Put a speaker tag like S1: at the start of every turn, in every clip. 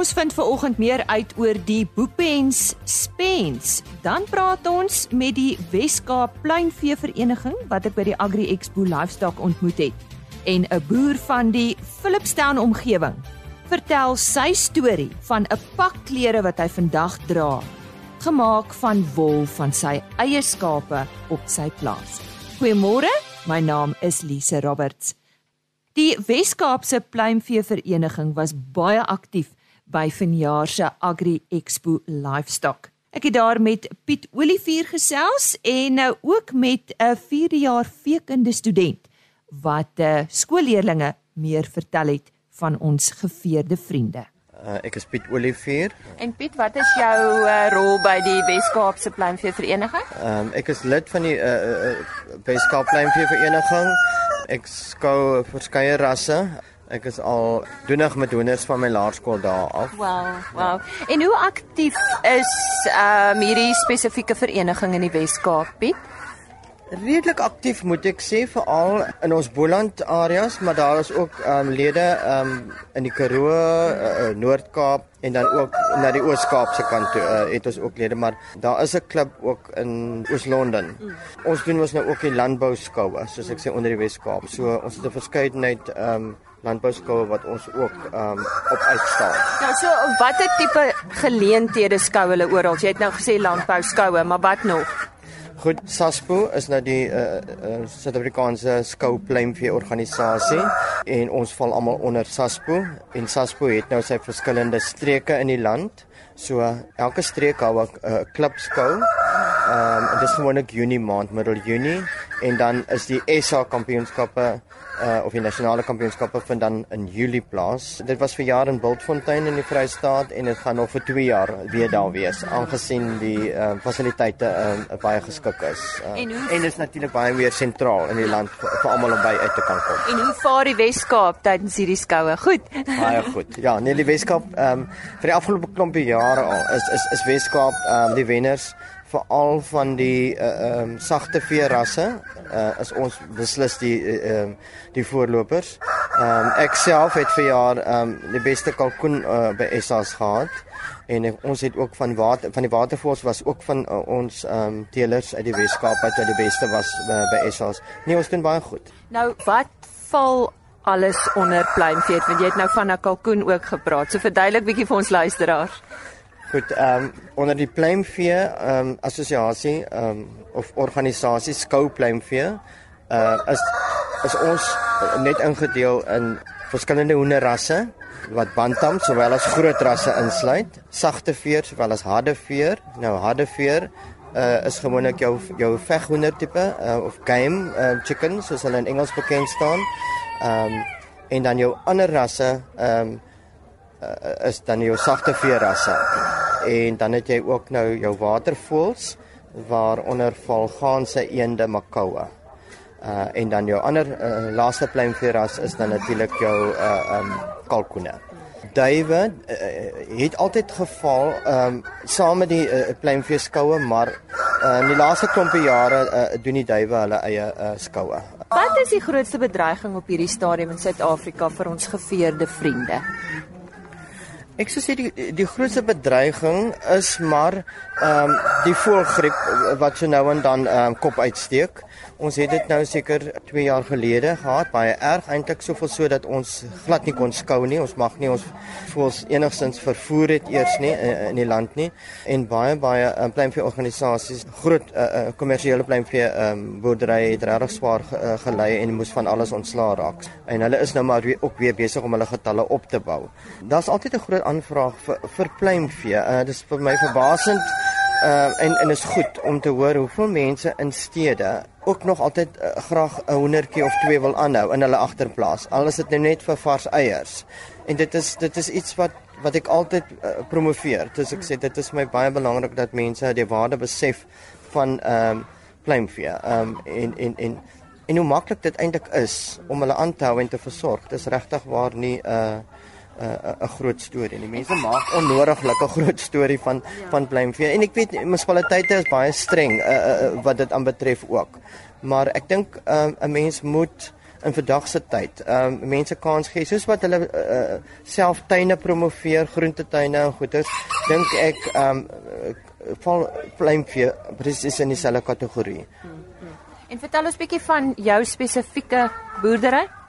S1: Ons vind ver oggend meer uit oor die Boepens Spens. Dan praat ons met die Weskaap Pluimvee Vereniging wat ek by die Agri Expo Livestock ontmoet het en 'n boer van die Philipstown omgewing vertel sy storie van 'n pak klere wat hy vandag dra, gemaak van wol van sy eie skape op sy plaas. Goeiemôre, my naam is Lise Roberts. Die Weskaapse Pluimvee Vereniging was baie aktief by vanjaar se Agri Expo Livestock. Ek het daar met Piet Olivier gesels en nou ook met 'n 4de jaar veekunde student wat uh, skoolleerlinge meer vertel het van ons geveerde vriende.
S2: Uh, ek is Piet Olivier.
S1: En Piet, wat is jou uh, rol by die Weskaapse Pluimvee Vereniging?
S2: Um, ek is lid van die uh, uh, Weskaap Pluimvee Vereniging. Ek skou verskeie rasse. Ek is al doenig met honders van my laerskool daar af.
S1: Wow, wow. En hoe aktief is ehm um, hierdie spesifieke vereniging in die Wes-Kaap, Piet?
S2: Redelik aktief moet ek sê veral in ons Boland areas, maar daar is ook ehm um, lede ehm um, in die Karoo, uh, uh, Noord-Kaap en dan ook na die Oos-Kaap se kant toe uh, het ons ook lede, maar daar is 'n klub ook in Oos-London. Mm. Ons doen ons nou ook die landbou skoue, soos ek sê onder die Wes-Kaap. So ons het 'n verskeidenheid ehm um, landbouskoue wat ons ook um op uitstaan.
S1: Ja, so watter tipe geleenthede skou hulle oral? Jy het nou gesê landbouskoue, maar wat nog?
S2: Goed, SASPO is nou die uh, uh, Suid-Afrikaanse skou pluimvee organisasie en ons val almal onder SASPO en SASPO het nou sy verskillende streke in die land. So elke streek hou 'n uh, klipskou. Ehm um, dit is gewoonlik Junie maand, middel Junie en dan is die SA kampioenskappe uh of die nasionale kampioenskappe vind dan in Julie plaas. Dit was vir jaar in Bultfontein in die Vrystaat en dit gaan nog vir 2 jaar weer daar wees aangesien die uh fasiliteite uh baie geskik is. Uh, en hoe en is natuurlik baie weer sentraal in die land vir, vir almal om by uit te kan kom.
S1: En hoe vaar die Wes-Kaap tydens hierdie skoue? Goed.
S2: baie goed. Ja, nee, die Wes-Kaap ehm um, vir die afgelope klompie jare al is is is Wes-Kaap ehm um, die wenners veral van die uh, um sagte vee rasse uh, is ons beslis die ehm uh, die voorlopers. Ehm um, ek self het vir jaar ehm um, die beste kalkoen uh, by SA's gehad en ek, ons het ook van water van die watervoors was ook van uh, ons ehm um, teelers uit die Weskaap wat die beste was uh, by SA's. Nee, ons doen baie goed.
S1: Nou wat val alles onder pluimvee want jy het nou van 'n kalkoen ook gepraat. So verduidelik bietjie vir ons luisteraars.
S2: Goed, ehm um, onder die pluimvee ehm um, assosiasie ehm um, of organisasie skou pluimvee uh is is ons net ingedeel in verskillende hoenderrasse wat bantam sowel as groot rasse insluit, sagte veer sowel as harde veer. Nou harde veer uh is gewoonlik jou jou veghoender tipe uh, of game uh, chicken soos hulle in Engels bekend staan. Ehm um, en dan jou ander rasse ehm um, uh, is dan jou sagte veerrasse. En dan het jy ook nou jou watervoëls waaronder val gaanse eende makoue. Uh en dan jou ander uh, laaste pluimveeras is dan natuurlik jou uh um kalkoene. Duwe uh, het altyd geval um saam met die uh, pluimveeskoue, maar uh, in die laaste klompie jare uh, doen die duwe hulle eie uh, skoue.
S1: Wat is die grootste bedreiging op hierdie stadium in Suid-Afrika vir ons geveerde vriende?
S2: Ek sou sê die die grootste bedreiging is maar ehm um, die voëlgriep wat so nou en dan ehm um, kop uitsteek. Ons het dit nou seker 2 jaar gelede gehad, baie erg eintlik soveel so dat ons glad nie kon skou nie. Ons mag nie ons voels enigstens vervoer het eers nie in, in die land nie. En baie baie um, pluimvee organisasies, groot kommersiële uh, uh, pluimvee um, boerderye het regtig swaar ge, uh, gelei en moes van alles ontslaa raak. En hulle is nou maar weer, ook weer besig om hulle getalle op te bou. Daar's altyd 'n groot aanvraag vir vir pluimvee. Uh, dit is vir my verbasend uh, en en is goed om te hoor hoeveel mense in stede ook nog altyd uh, graag 'n hoendertjie of twee wil aanhou in hulle agterplaas. Al is dit nou net vir vars eiers. En dit is dit is iets wat wat ek altyd uh, promoveer. Dus ek sê dit is my baie belangrik dat mense die waarde besef van ehm um, pluimvee. Ehm um, en en en en hoe maklik dit eintlik is om hulle aan te hou en te versorg. Dis regtig waar nie 'n uh, 'n 'n groot storie. Die mense maak onnodiglik 'n groot storie van ja. van pluimvee. En ek weet munisipaliteite is baie streng uh, uh, wat dit aanbetref ook. Maar ek dink 'n uh, mens moet in vandag se tyd. Ehm um, mense kans gee soos wat hulle uh, self tuine promoveer, groentetuine en goeders. Dink ek ehm um, val pluimvee presies in dieselfde kategorie. Hmm,
S1: hmm. En vertel ons bietjie van jou spesifieke boerdery.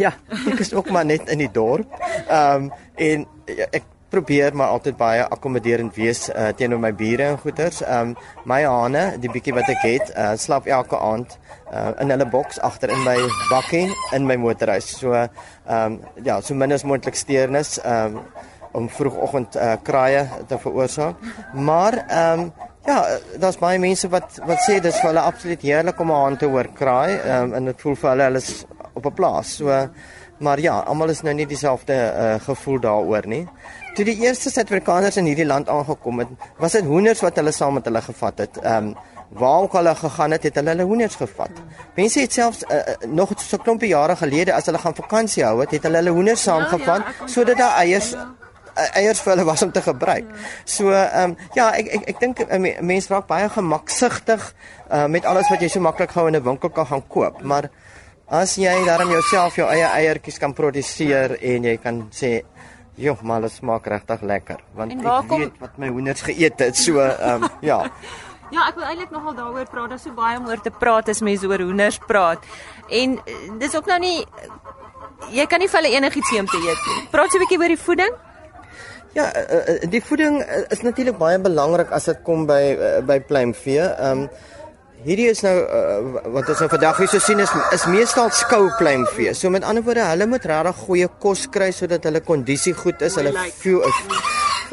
S2: Ja, ek is ook maar net in die dorp. Ehm um, en ja, ek probeer maar altyd baie akkommoderend wees uh, teenoor my bure en goeters. Ehm um, my hane, die bietjie wat ek het, uh, slaap elke aand uh, in hulle boks agter in my bakkie in my motorhuis. So ehm um, ja, so min as moontlik steurnis ehm um, om vroegoggend uh, kraaie te veroorsaak. Maar ehm um, ja, daar's baie mense wat wat sê dis vir hulle absoluut heerlik om 'n haan te hoor kraai ehm um, en dit voel vir hulle hulle is op 'n plaas. So maar ja, almal is nou nie dieselfde uh, gevoel daaroor nie. Toe die eerste Suid-Afrikaners in hierdie land aangekom het, was dit hoenders wat hulle saam met hulle gevat het. Ehm um, waar ook hulle gegaan het, het hulle hulle hoenders gevat. Mense het selfs uh, nog so 'n klompie jare gelede as hulle gaan vakansie hou het, het hulle hulle hoenders saamgevat ja, ja, sodat daar eiers eiers vir hulle was om te gebruik. So ehm um, ja, ek ek ek dink mense raak baie gemaksigtig uh, met alles wat jy so maklik gou in 'n winkel kan gaan koop, maar as jy daarom jouself jou eie eiertjies kan produseer en jy kan sê Joh, maar dit smaak regtig lekker want ek kom... weet wat my hoenders geëet het. So ehm um, ja.
S1: Ja, ek wil eintlik nogal daaroor praat. Daar's so baie om oor te praat as mense oor hoenders praat. En eh, dis ook nou nie jy kan nie vir hulle enigiets gee om te eet nie. Praat so 'n bietjie oor die voeding.
S2: Ja, uh, die voeding is natuurlik baie belangrik as dit kom by by pluimvee. Ehm um, hierdie is nou uh, wat ons nou vandag hier so sien is is meestal skoupluimvee. So met ander woorde, hulle moet regtig goeie kos kry sodat hulle kondisie goed is. Hulle vee is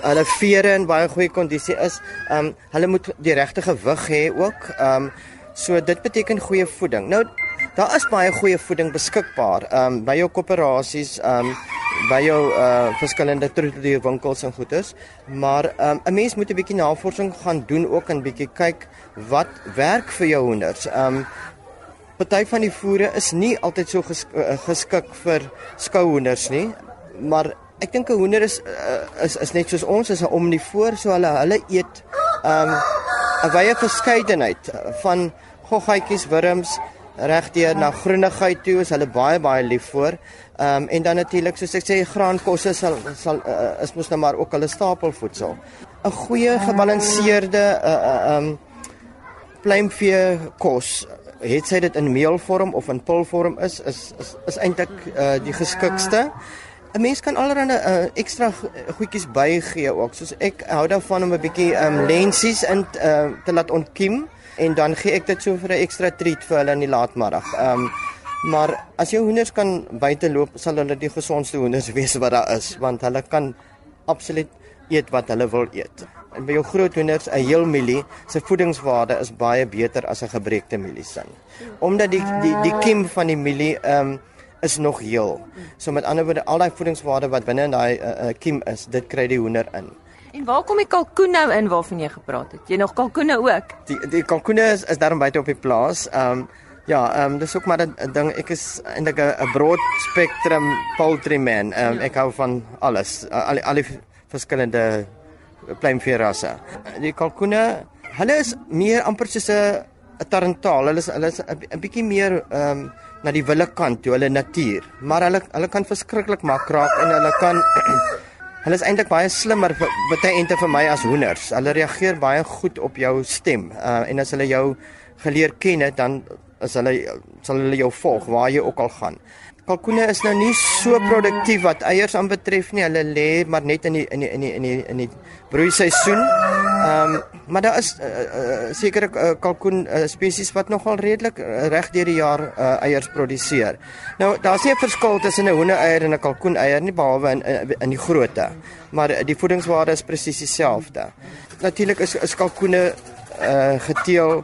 S2: hulle vere in baie goeie kondisie is. Ehm um, hulle moet die regte gewig hê ook. Ehm um, so dit beteken goeie voeding. Nou daar is baie goeie voeding beskikbaar ehm um, by jou koöperasies ehm um, by jou uh verskillende troetelwinkels en goeders. Maar um, 'n mens moet 'n bietjie navorsing gaan doen ook en bietjie kyk wat werk vir jou honders. Um party van die voere is nie altyd so ges, uh, geskik vir skouhonders nie, maar ek dink 'n hoender is uh, is is net soos ons is 'n omnivoor, so hulle hulle eet um 'n wye verskeidenheid van goggaatjies, wurms, regdeur na groenigheid toe is hulle baie baie lief vir. Ehm um, en dan natuurlik soos ek sê graankosse sal sal uh, is mos nou maar ook hulle stapelvoedsel. 'n Goeie gebalanseerde uh uh um pluimvee kos het sy dit in meelvorm of in pulvorm is is is, is eintlik uh, die geskikste. 'n Mens kan allerlei uh, ekstra goedjies bygee ook. Soos ek hou daarvan om 'n bietjie um lensies in uh, te laat ontkiem en dan gee ek dit so vir 'n ekstra treat vir hulle in die laatmiddag. Ehm um, maar as jou hoenders kan buite loop, sal hulle die gesondste hoenders wees wat daar is, want hulle kan absoluut eet wat hulle wil eet. En by jou groot hoenders, 'n heel mielie, se voedingswaarde is baie beter as 'n gebreekte mieliesin. Omdat die die die kiem van die mielie ehm um, is nog heel. So met ander woorde, al daai voedingswaarde wat binne in daai uh, uh, kiem is, dit kry die hoender in.
S1: En waar kom die kalkoen nou in waarvan jy gepraat het? Jy nog kalkoene ook?
S2: Die die kalkoene is is daarom buite op die plaas. Ehm um, ja, ehm um, dis ook maar 'n ding. Ek is eintlik 'n broad spectrum poultry man. Ehm um, ja. ek hou van alles. Al al die verskillende pluimvee rasse. Die kalkoene, hulle is meer amper soos 'n 'n tarantaal. Hulle is hulle is 'n bietjie meer ehm um, na die wille kant toe, hulle natuur. Maar hulle hulle kan verskriklik maak raak en hulle kan Hulle is eintlik baie slimmer baie ente vir my as hoenders. Hulle reageer baie goed op jou stem. Uh en as hulle jou geleer ken het, dan is hulle sal hulle jou volg waar jy ook al gaan kalkoene is nou nie so produktief wat eiers aanbetref nie. Hulle lê maar net in die in die in die in die in die broeiseisoen. Ehm um, maar daar is uh, uh, sekere uh, kalkoen uh, spesies wat nogal redelik uh, reg deur die jaar uh, eiers produseer. Nou daar's nie 'n verskil tussen 'n hoendereier en 'n kalkoeneier nie behalwe in in, in die grootte. Maar uh, die voedingswaarde is presies dieselfde. Natuurlik is is kalkoene uh, geteel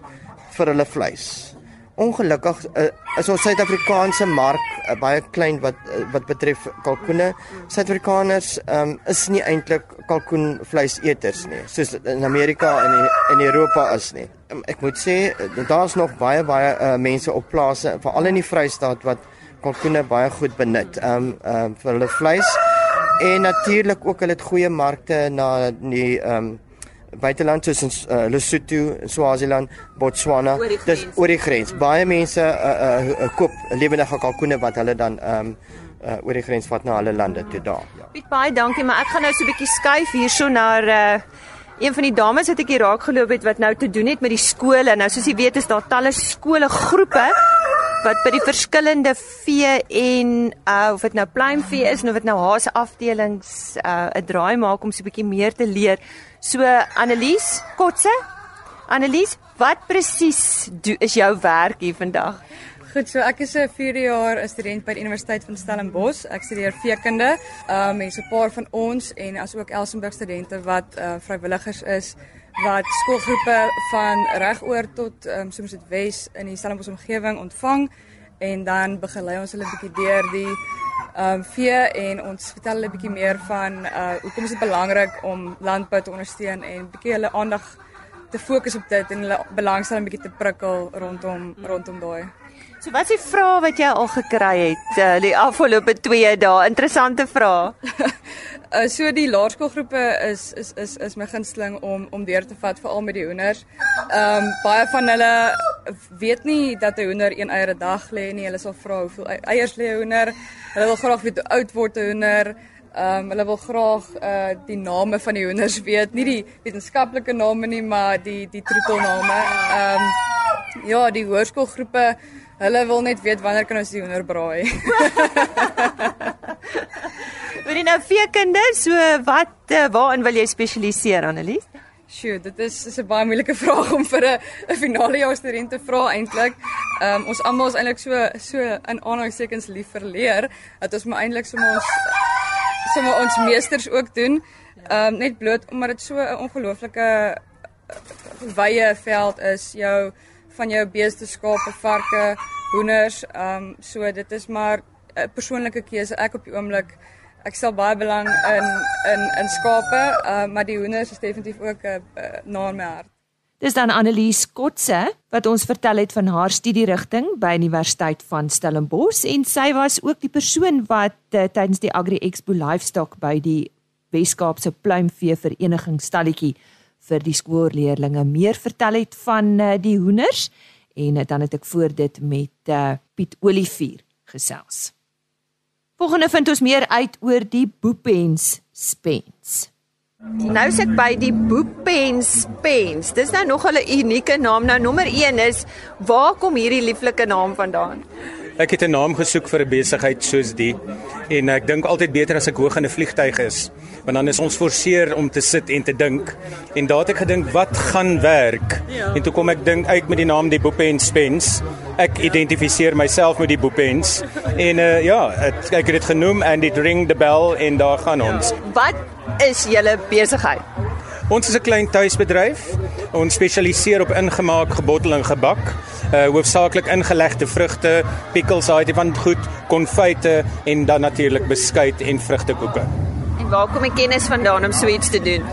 S2: vir hulle vleis. Ongelukkig uh, is ons Suid-Afrikaanse mark uh, baie klein wat uh, wat betref kalkoene. Suid-Afrikaners um, is nie eintlik kalkoenvleiseters nie, soos in Amerika en in, in Europa is nie. Um, ek moet sê daar's nog baie baie uh, mense op plase, veral in die Vrystaat wat kalkoene baie goed benut um, um vir hulle vleis en natuurlik ook hulle het goeie markte na die um buiteland soos in uh, Lesotho, Swaziland, Botswana,
S1: dis
S2: oor die grens. Baie mense uh, uh, uh, koop lewendige kalkoene wat hulle dan ehm um, uh, oor die grens vat na hulle lande toe daar.
S1: Ja. Piet baie dankie, maar ek gaan nou so 'n bietjie skuif hierso na uh een van die dames wat ek hier raak geloop het wat nou te doen het met die skole. Nou soos jy weet is daar talle skole groepe wat by die verskillende vee en uh of dit nou pluimvee is of dit nou haase afdelings uh 'n draai maak om so 'n bietjie meer te leer. So Annelies Kotse. Annelies, wat presies is jou werk hier vandag?
S3: Goed, so ek is 'n 4 jaar student by die Universiteit van Stellenbosch. Ek studeer veekunde. Um en so 'n paar van ons en asook Elsenburg studente wat uh, vrywilligers is wat skoolgroepe van regoor tot um soos dit Wes in die Stellenbosch omgewing ontvang en dan begelei ons hulle 'n bietjie deur die um vee en ons vertel hulle 'n bietjie meer van uh hoekom is dit belangrik om landbou te ondersteun en bietjie hulle aandag te fokus op dit en hulle belangstelling bietjie te prikkel rondom rondom daai.
S1: So wat is die vrae wat jy al gekry het uh, die afgelope 2 dae? Interessante vrae.
S3: uh, so die laerskoolgroepe is is is is my gunsteling om om deur te vat veral met die hoenders. Ehm um, baie van hulle weet nie dat 'n hoender een eier 'n dag lê nie. Hulle sal vra hoeveel eiers lê 'n hoender. Hulle wil graag weet hoe oud word 'n hoender. Ehm um, hulle wil graag uh die name van die hoenders weet, nie die wetenskaplike name nie, maar die die troetelname. Ehm um, ja, die hoërskoolgroepe Hulle wil net weet wanneer kan ons die hoender braai.
S1: Wil jy nou vier kinders, so wat uh, waarin wil jy spesialiseer Annelies?
S3: Sjoe, dit is is 'n baie moeilike vraag om vir 'n 'n finale jaar student te vra eintlik. Ehm um, ons almal is eintlik so so in aanhalingstekens lief vir leer dat ons maar eintlik sommer ons sommer ons meesters ook doen. Ehm um, net bloot omdat dit so 'n ongelooflike wye veld is. Jou van jou beeste, skape, varke, hoenders. Ehm um, so dit is maar 'n persoonlike keuse. Ek op die oomblik ek stel baie belang in in in skape, uh, maar die hoenders is definitief ook 'n uh, uh, na my hart.
S1: Dis dan Annelies Kotse wat ons vertel het van haar studierigting by Universiteit van Stellenbosch en sy was ook die persoon wat uh, tydens die Agri Expo Livestock by die Weskaapse Pluimvee Vereniging stalletjie vir die skoolleerlinge meer vertel het van uh, die hoenders en uh, dan het ek voor dit met uh, Piet Olivier gesels. Volgende vind ons meer uit oor die Boepens spens. Nou sê ek by die Boepens spens. Dis nou nog 'n unieke naam. Nou nommer 1 is waar kom hierdie lieflike naam vandaan?
S4: Ek het 'n naam gesoek vir 'n besigheid soos die en ek dink altyd beter as ek hoog in 'n vliegtyg is want dan is ons forceer om te sit en te dink. En daar het ek gedink wat gaan werk? Ja. En toe kom ek dink uit met die naam die Boepens Spens. Ek identifiseer myself met die Boepens en uh, ja, het, ek het dit genoem and it ring the bell en daar gaan ons.
S1: Wat is julle besigheid?
S4: Ons is 'n klein tuisbedryf. Ons spesialiseer op ingemaak, gebottel en gebak. Uh hoofsaaklik ingelegde vrugte, pickles, daai van goed, konfyte en dan natuurlik beskuit en vrugtekoeke.
S1: En waar kom die kennis vandaan om so iets te doen?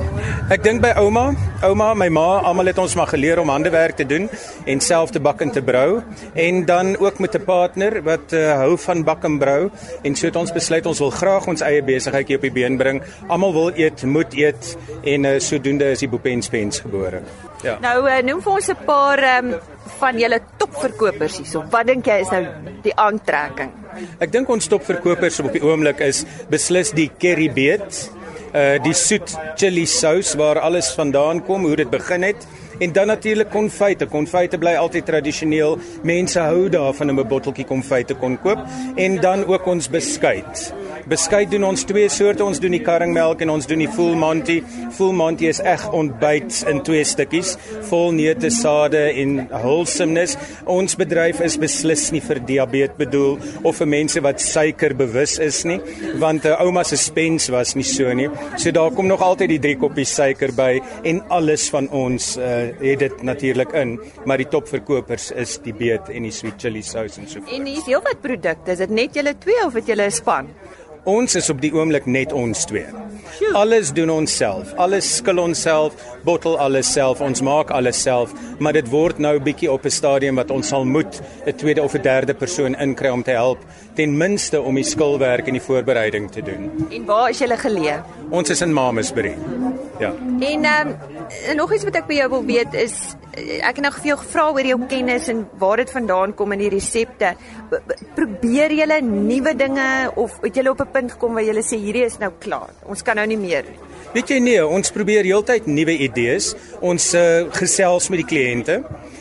S4: Ek dink by ouma, ouma, my ma, almal het ons maar geleer om handewerk te doen en self te bak en te brou en dan ook met 'n partner wat uh, hou van bak en brou en so het ons besluit ons wil graag ons eie besigheidjie op die been bring. Almal wil eet, moet eet en uh, sodoende is die Boepenspens gebore.
S1: Ja. Nou uh, noem vir ons 'n paar um, van julle topverkopers hierso. Wat dink jy is nou die aantrekking?
S4: Ek dink ons topverkopers op die oomblik is beslis die curry beet, uh die soet chili sous waar alles vandaan kom, hoe dit begin het en dan natuurlik konfyte. Konfyte bly altyd tradisioneel. Mense hou daarvan om 'n botteltjie konfyte kon koop en dan ook ons beskuit. Beskuit doen ons twee soorte. Ons doen die karringmelk en ons doen die full monty. Full monty is eg ontbyt in twee stukkies, vol neute, sade en wholesomeness. Ons bedryf is beslis nie vir diabetes bedoel of vir mense wat suiker bewus is nie, want 'n uh, ouma se spens was nie so nie. So daar kom nog altyd die drie koppies suiker by en alles van ons uh, het dit natuurlik in, maar die topverkopers is die beet en die sweet chili sauce en so voort.
S1: En hier's heelwat produkte. Is dit net julle twee of het julle 'n span?
S4: Ons is op die oomblik net ons twee. Alles doen ons self. Alles skil ons self. Bottel alles self, ons maak alles self, maar dit word nou bietjie op 'n stadium wat ons sal moet 'n tweede of 'n derde persoon inkry om te help ten minste om die skilwerk en die voorbereiding te doen.
S1: En waar is julle geleë?
S4: Ons is in Mamasbury. Ja.
S1: En ehm um, nog iets wat ek by jou wil weet is ek het nou vir jou gevra oor jou kennis en waar dit vandaan kom in die resepte. Probeer julle nuwe dinge of het julle op 'n punt gekom waar julle sê hierdie is nou klaar. Ons kan nou nie meer
S4: Weet jy nee, ons probeer heeltyd nuwe idees. Ons uh, gesels met die kliënte.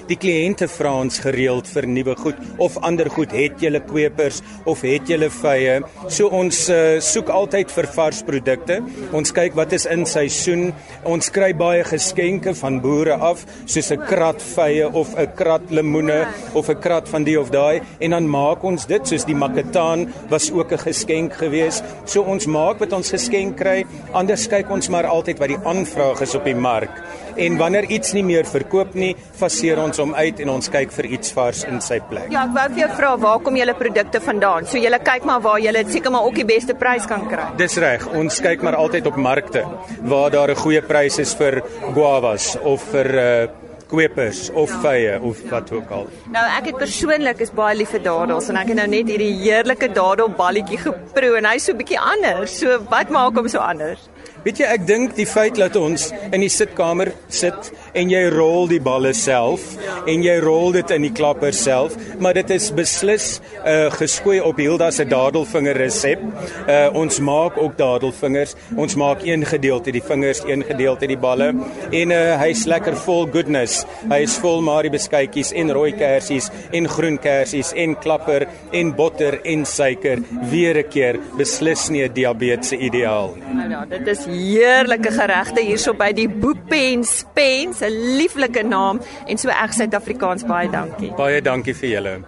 S4: Die kliënte vra ons gereeld vir nuwe goed of ander goed. Het julle kwepers of het julle vye? So ons uh, soek altyd vir vars produkte. Ons kyk wat is in seisoen. Ons kry baie geskenke van boere af, soos 'n krat vye of 'n krat lemoene of 'n krat van die of daai en dan maak ons dit soos die makataan was ook 'n geskenk geweest. So ons maak wat ons geskenk kry. Anders kyk ons maar altyd wat die aanvraag is op die mark. En wanneer iets nie meer verkoop nie, faseer ons hom uit en ons kyk vir iets vars in sy plek.
S1: Ja, ek wou vir jou vra waar kom julle produkte vandaan? So julle kyk maar waar julle seker maar ook die beste prys kan kry.
S4: Dis reg. Ons kyk maar altyd op markte waar daar 'n goeie prys is vir guavas of vir uh kwepers of vye of wat ook al.
S1: Nou ek het persoonlik is baie lief vir dadels en ek het nou net hierdie heerlike dadelballetjie geproe en hy's so bietjie anders. So wat maak hom so anders?
S4: Weet jy, ek dink die feit dat ons in die sitkamer sit en jy rol die balle self en jy rol dit in die klapper self, maar dit is beslis 'n uh, geskoei op Hilda se dadelvinger resep. Uh, ons maak ook dadelvingers. Ons maak een gedeelte die vingers, een gedeelte die balle en uh, hy's lekker vol goodness. Hy is vol Marie beskuitjies en rooi kersies en groen kersies en klapper en botter en suiker. Weer 'n keer beslis nie 'n diabetes ideaal nie.
S1: Nou ja, dit is heerlike geregte hierso by die Boepen Spens, 'n lieflike naam en so erg Suid-Afrikaans baie dankie.
S4: Baie dankie vir julle.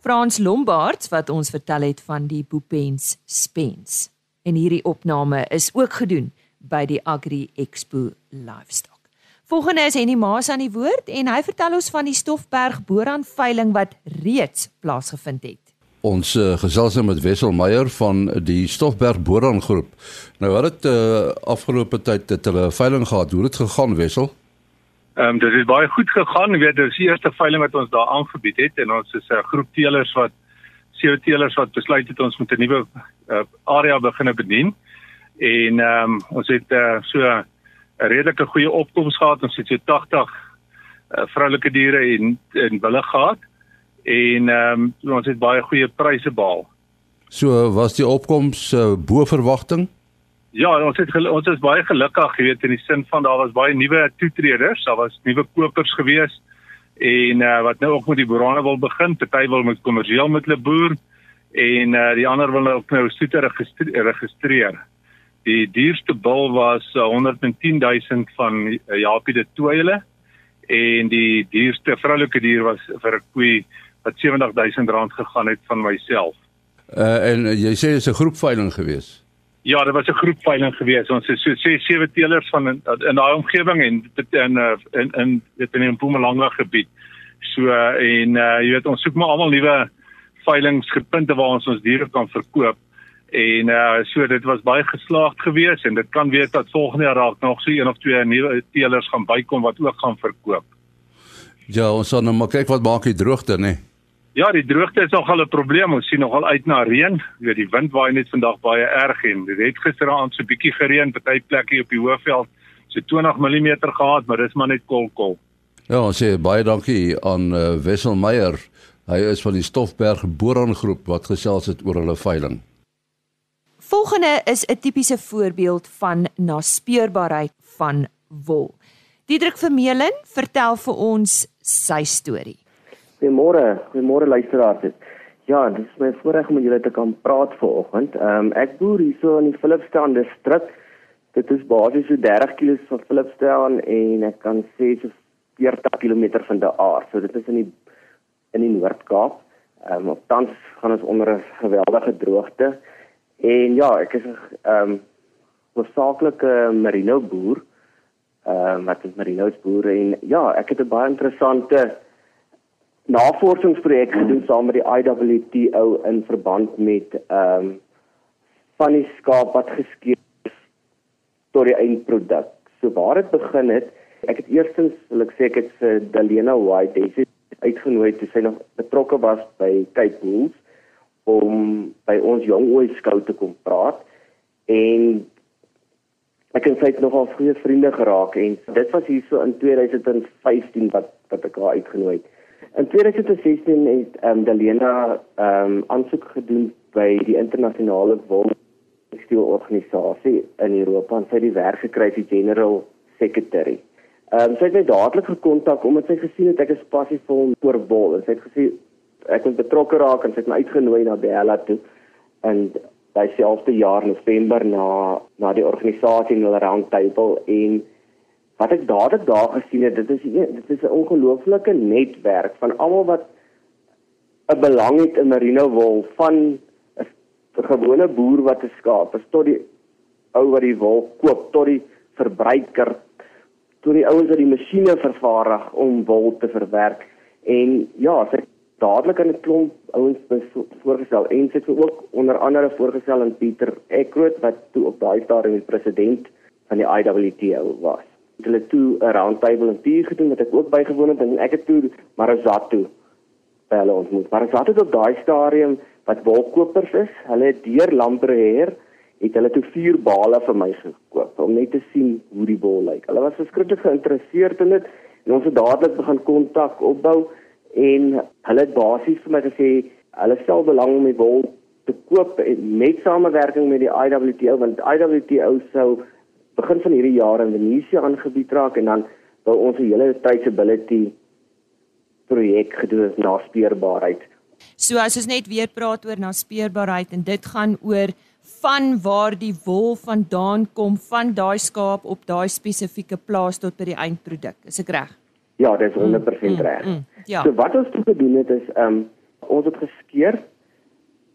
S1: Frans Lombaards wat ons vertel het van die Boepens Spens. En hierdie opname is ook gedoen by die Agri Expo Livestock. Volgende is Henny Maas aan die woord en hy vertel ons van die Stofberg booraan veiling wat reeds plaasgevind het.
S5: Ons uh, gesels nou met Wessel Meyer van die Stofberg Boran groep. Nou wat het uh, afgelope tyd het hulle 'n veiling gehad. Hoe het dit gegaan Wessel?
S6: Ehm um, dit het baie goed gegaan. Jy weet, dit is die eerste veiling wat ons daar aangebied het en ons is 'n uh, groep teelers wat sewe teelers wat besluit het ons moet 'n nuwe uh, area begine bedien. En ehm um, ons het uh, so 'n redelike goeie opkoms gehad. Ons het so 80 uh, vroulike diere en en bulle gehad en ehm um, ons het baie goeie pryse behaal.
S5: So was die opkoms uh, bo verwagting?
S6: Ja, ons het ons is baie gelukkig, jy weet, in die sin van daar was baie nuwe toetreders, daar was nuwe kopers gewees en uh, wat nou ook met die boerane wil begin, party wil met kommersieel met hulle boer en uh, die ander wil ook nou soete registreer, registreer. Die duurste bil was uh, 110 000 van uh, Japie de Toile en die duurste vroulike dier was vir 'n koei wat 70 000 rand gegaan het van myself.
S5: Uh, en uh, jy sê dit is 'n groepveiling geweest.
S6: Ja, dit was 'n groep veiling geweest. Ons het so sê sewe teelers van in, in daai omgewing en in in in dit in 'n Mpumalanga gebied. So uh, en uh, jy weet ons soek maar almal nuwe veilingspunte waar ons ons diere kan verkoop. En uh so dit was baie geslaagd geweest en dit kan wees dat volgende jaar raak nog so een of twee nuwe teelers gaan bykom wat ook gaan verkoop.
S5: Ja, ons sal nou maar kyk wat maak die droogte, né? Nee?
S6: Ja, die droogte is nogal 'n probleem. Ons sien nogal uit na reën. Jy weet die wind waai net vandag baie erg en dit het gisteraand so 'n bietjie gereën party plekke op die Hoëveld. So 20 mm gehad, maar dis maar net kolkol.
S5: Ja, ons sê baie dankie aan uh, Wessel Meyer. Hy is van die Stofberg Boran groep wat gesels het oor hulle veiling.
S1: Volgende is 'n tipiese voorbeeld van naspeurbaarheid van wol. Diedrik Vermeulen vertel vir ons sy storie.
S7: Goeiemôre, goeiemôre luisteraars. Ja, dit is my voorreg om met julle te kan praat vanoggend. Ehm um, ek boer hierso in die Philipstown distrik. Dit is basies so 30 km van Philipstown en ek kan sê so 40 km van daar. So dit is in die in die Noord-Kaap. Ehm um, tans gaan ons onder 'n geweldige droogte. En ja, ek is 'n ehm um, oorsaaklike merino boer. Ehm um, wat is merino's boere en ja, ek het 'n baie interessante navorsingsprojek gedoen saam met die IWTO in verband met ehm um, van die skaap wat geskeur is tot die eindproduk. So waar dit begin het, Ek het eerstens wil ek sê ek het vir Dalena White Daisy uitgenooi toe sy nog betrokke was by Cape Bulls om by ons jong ooi skou te kom praat en ek en sy het nogal goeie vriende geraak en dit was hierso in 2015 wat wat ek haar uitgenooi het. In 2016 het ehm um, Dalena ehm um, aansoek gedoen by die internasionale wolfsteelorganisasie in Europa en sy het die werk gekry as general secretary. Ehm um, sy het my dadelik gekontak omdat sy gesien het ek is passievol oor wol en sy het gesê ek moet betrokke raak en sy het my uitgenooi na Bella toe en dieselfde jaar November na na die organisasie in hulle roundtable en wat ek dadelik daar gesien het, dit is dit is 'n ongelooflike netwerk van almal wat 'n belang het in merino wol van 'n gewone boer wat 'n skaap, tot die ou wat die wol koop, tot die verbruiker, tot die ouens wat die masjiene vervaardig om wol te verwerk. En ja, ek dadelik aan 'n klomp ouens voorgestel en sy het ook onder andere voorgestel aan Pieter Ekroot wat toe op daai stadium die president van die IWTO was hulle toe 'n roundtable in Pier gedoen wat ek ook bygewoon het en ek het toe Marazatu by hulle ontmoet. Marazatu het op daai stadium wat wolkopers is, hulle het deur Lampreer het hulle toe vier bale vir my gekoop om net te sien hoe die wol lyk. Hulle was verskriklik geïnteresseerd in dit en ons het dadelik begin kontak opbou en hulle het basies vir my gesê hulle stel belang om die wol te koop met samewerking met die IWTO want IWTO sou begin van hierdie jaar in Indonesië aangebied raak en dan wil ons 'n hele traceability projek gedoen na speurbaarheid.
S1: So as ons net weer praat oor na speurbaarheid en dit gaan oor van waar die wol vandaan kom van daai skaap op daai spesifieke plaas tot by die eindproduk. Is ek reg?
S7: Ja, dit is 100% mm, reg. Mm, mm, ja. So wat ons toe gedoen het is ehm um, ons het geskeur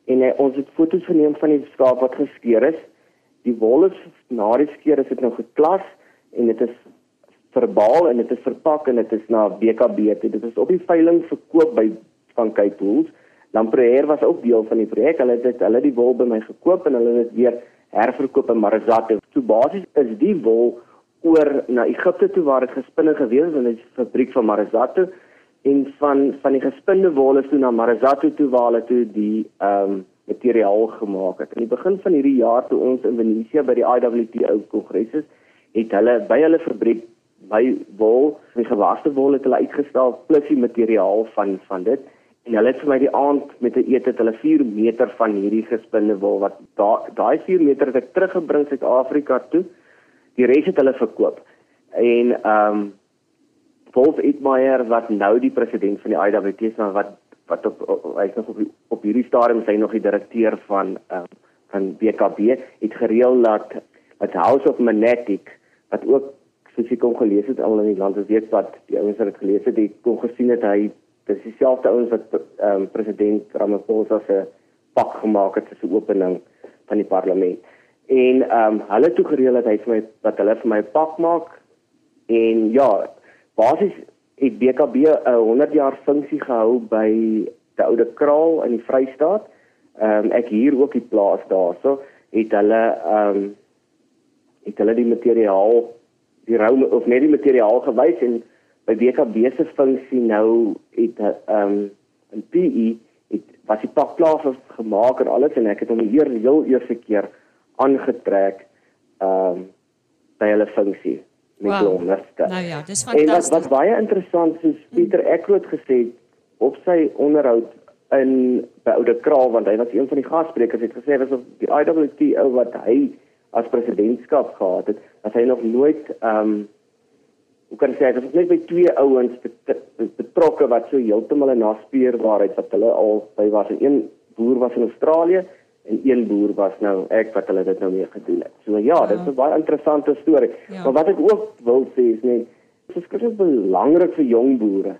S7: en uh, ons het foto's geneem van die skaap wat geskeur is die wol is na die skeer is dit nou geklas en dit is verbaal en dit is verpak en dit is na BKB toe. Dit is op die veiling verkoop by van Cape Tools. Lampreer was ook deel van die projek. Hulle het dit hulle die wol by my gekoop en hulle het dit weer herverkoop in Marazate. So basies is die wol oor na Egipte toe waar dit gespinne gewees het in die fabriek van Marazate en van van die gespinde wol is toe na Marazate toe waar hulle toe die ehm um, materiaal gemaak het. In die begin van hierdie jaar toe ons in Venesië by die IWTO kongres is, het hulle by hulle fabriek by wol, die gewaste wol het hulle uitgestal plus die materiaal van van dit en hulle het vir my die aand met 'n eet het hulle 4 meter van hierdie gespinde wol wat daai 4 meter het ek teruggebring Suid-Afrika toe. Die res het hulle verkoop. En ehm um, Wolf Eetmeyer wat nou die president van die IWT is, maar wat wat op hy's nog op op hierdie stadium sy nog die direkteur van uh, van BKB het gereël dat dat House of Magnetic wat ook soos ek kon gelees het al in die land weet wat die ouens wat dit gelees het die kon gesien het hy dis dieselfde ouens wat um, president Ramaphosa se pak gemaak het as 'n opening van die parlement. En ehm um, hulle toe gereël dat hy vir my dat hulle vir my pak maak. En ja basies het BKB 'n 100 jaar funksie gehou by die oude kraal in die Vrystaat. Ehm um, ek hier ook die plaas daarso het hulle ehm um, het hulle die materiaal die rou of net die materiaal gewys en by BKB se funksie nou het ehm um, 'n PE het was die pak klaar gemaak en alles en ek het hom hier heel eerste keer aangetrek ehm um, by hulle funksie met wow. Lonnerste.
S1: Nou ja, dis fantasties.
S7: En wat wat baie interessant is, Pieter Ekroot gesê op sy onderhoud in by Oude Kraal want hy was een van die gassprekers het gesê was of die IWT wat hy as presidentskap gehad het, dat hy nog nooit ehm um, hoe kan ek sê, dit is net by twee ouens betrokke wat so heeltemal 'n naspeurbaarheid wat hulle al by was en een boer was in Australië en een boer was nou ek wat hulle dit nou mee gedoen het. So ja, dit is 'n baie interessante storie. Ja. Maar wat ek ook wil sê is net dit is skrikkelik belangrik vir jong boere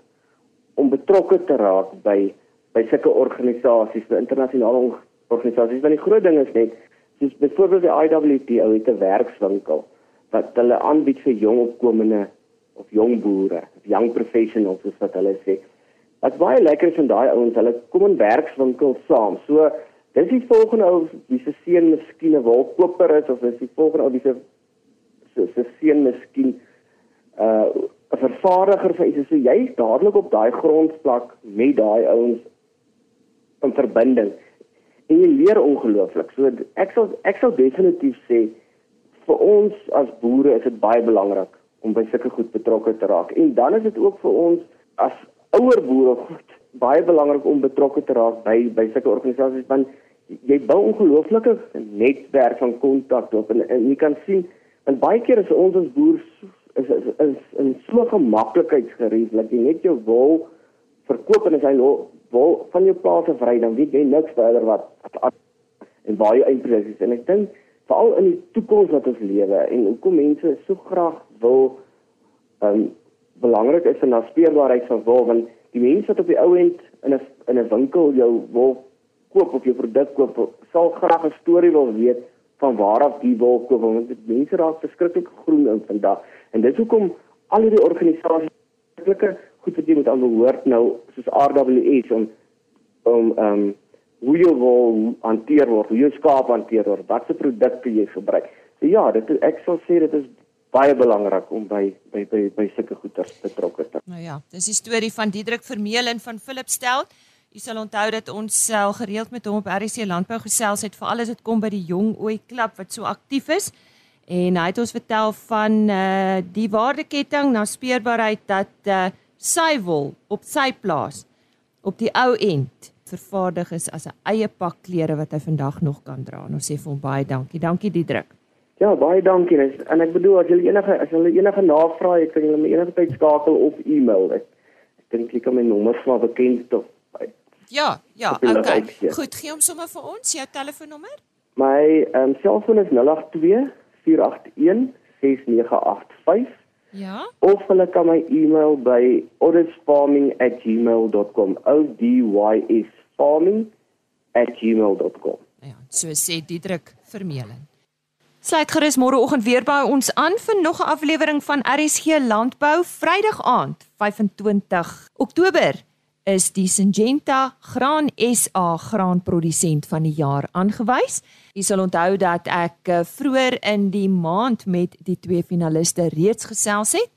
S7: om betrokke te raak by by sulke organisasies, by internasionale organisasies. Want die groot ding is net soos byvoorbeeld die IWT het 'n werkswinkel wat hulle aanbied vir jong opkomende of jong boere, of young professionals soos wat hulle sê. Wat baie lekker is van daai ouens, hulle kom in werkswinkels saam. So Dis die volgende ou wie se seun miskien 'n wolkoper is of is die volgende ou wie se se seun miskien uh 'n vervaardiger van iets so jy's dadelik op daai grondvlak met daai ouens in verbinding en jy leer ongelooflik. So ek sal ek sal definitief sê vir ons as boere is dit baie belangrik om by sulke goed betrokke te raak. En dan is dit ook vir ons as ouer boere goed baie belangrik om betrokke te raak by by sulke organisasies want jy bou ongelooflike netwerk van kontak op en, en jy kan sien want baie keer is ons as boer is is, is in so gemaklikheidsgerief dat jy net jou wol verkoop en as hy wol van jou plaas af ry dan weet jy niks verder wat, wat en waar jy eintlik is. En ek dink veral in die toekoms wat ons lewe en hoekom mense so graag wil um belangrik is in naspeurbaarheid van wol want die mense wat op die ou end in 'n in 'n winkel jou wol koop of jou produk koop sal graag 'n storie wil weet van waar af die wol kom want dit mense raak verskriklik groen in vandag en dis hoekom al hierdie organisasies werklike goed wat jy moet aanbehoort nou soos RWS om om ehm um, hoe jy wil hanteer word hoe jou skaap hanteer word watse produkte jy gebruik so ja dit ek sal sê dit is baie belangrik om by by by by sulke goeders betrokke te.
S1: Nou ja, dis die storie van Diedrik Vermeulen van Philip Stout. Jy sal onthou dat ons sel gereeld met hom op RC Landbou gesels het vir alles wat kom by die jong ooi klub wat so aktief is. En hy het ons vertel van uh die waardeketting na speurbaarheid dat uh sy wol op sy plaas op die ou end vervaardig is as 'n eie pak klere wat hy vandag nog kan dra. Ons sê vir hom baie dankie. Dankie Diedrik.
S7: Ja, baie dankie. En ek bedoel as jy enige as jy enige navrae het, kan jy my enige tyd skakel of e-mail. Ek, ek dink jy kan my nommer swaar bekend of
S1: Ja, ja, okay. Goed, gee hom sommer vir ons jou telefoonnommer.
S7: My ehm um, selfoon is 082 481 6985.
S1: Ja.
S7: Of hulle kan my e-mail by odysfarming@gmail.com. O D Y S farming@gmail.com.
S1: Ja, so sê Diedrik Vermeulen. Sluit gerus môreoggend weer by ons aan vir nog 'n aflewering van RSG Landbou Vrydag aand 25 Oktober is die Syngenta Graan SA graanprodusent van die jaar aangewys. Jy sal onthou dat ek eh, vroeër in die maand met die twee finaliste reeds gesels het,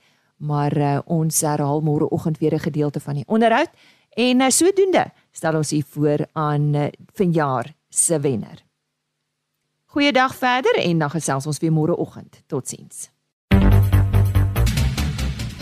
S1: maar uh, ons herhaal môreoggend weer 'n gedeelte van die onderhoud en uh, sodoende stel ons u voor aan uh, vanjaar se wenner. Goeiedag verder en dan gesels ons weer môreoggend. Totsiens.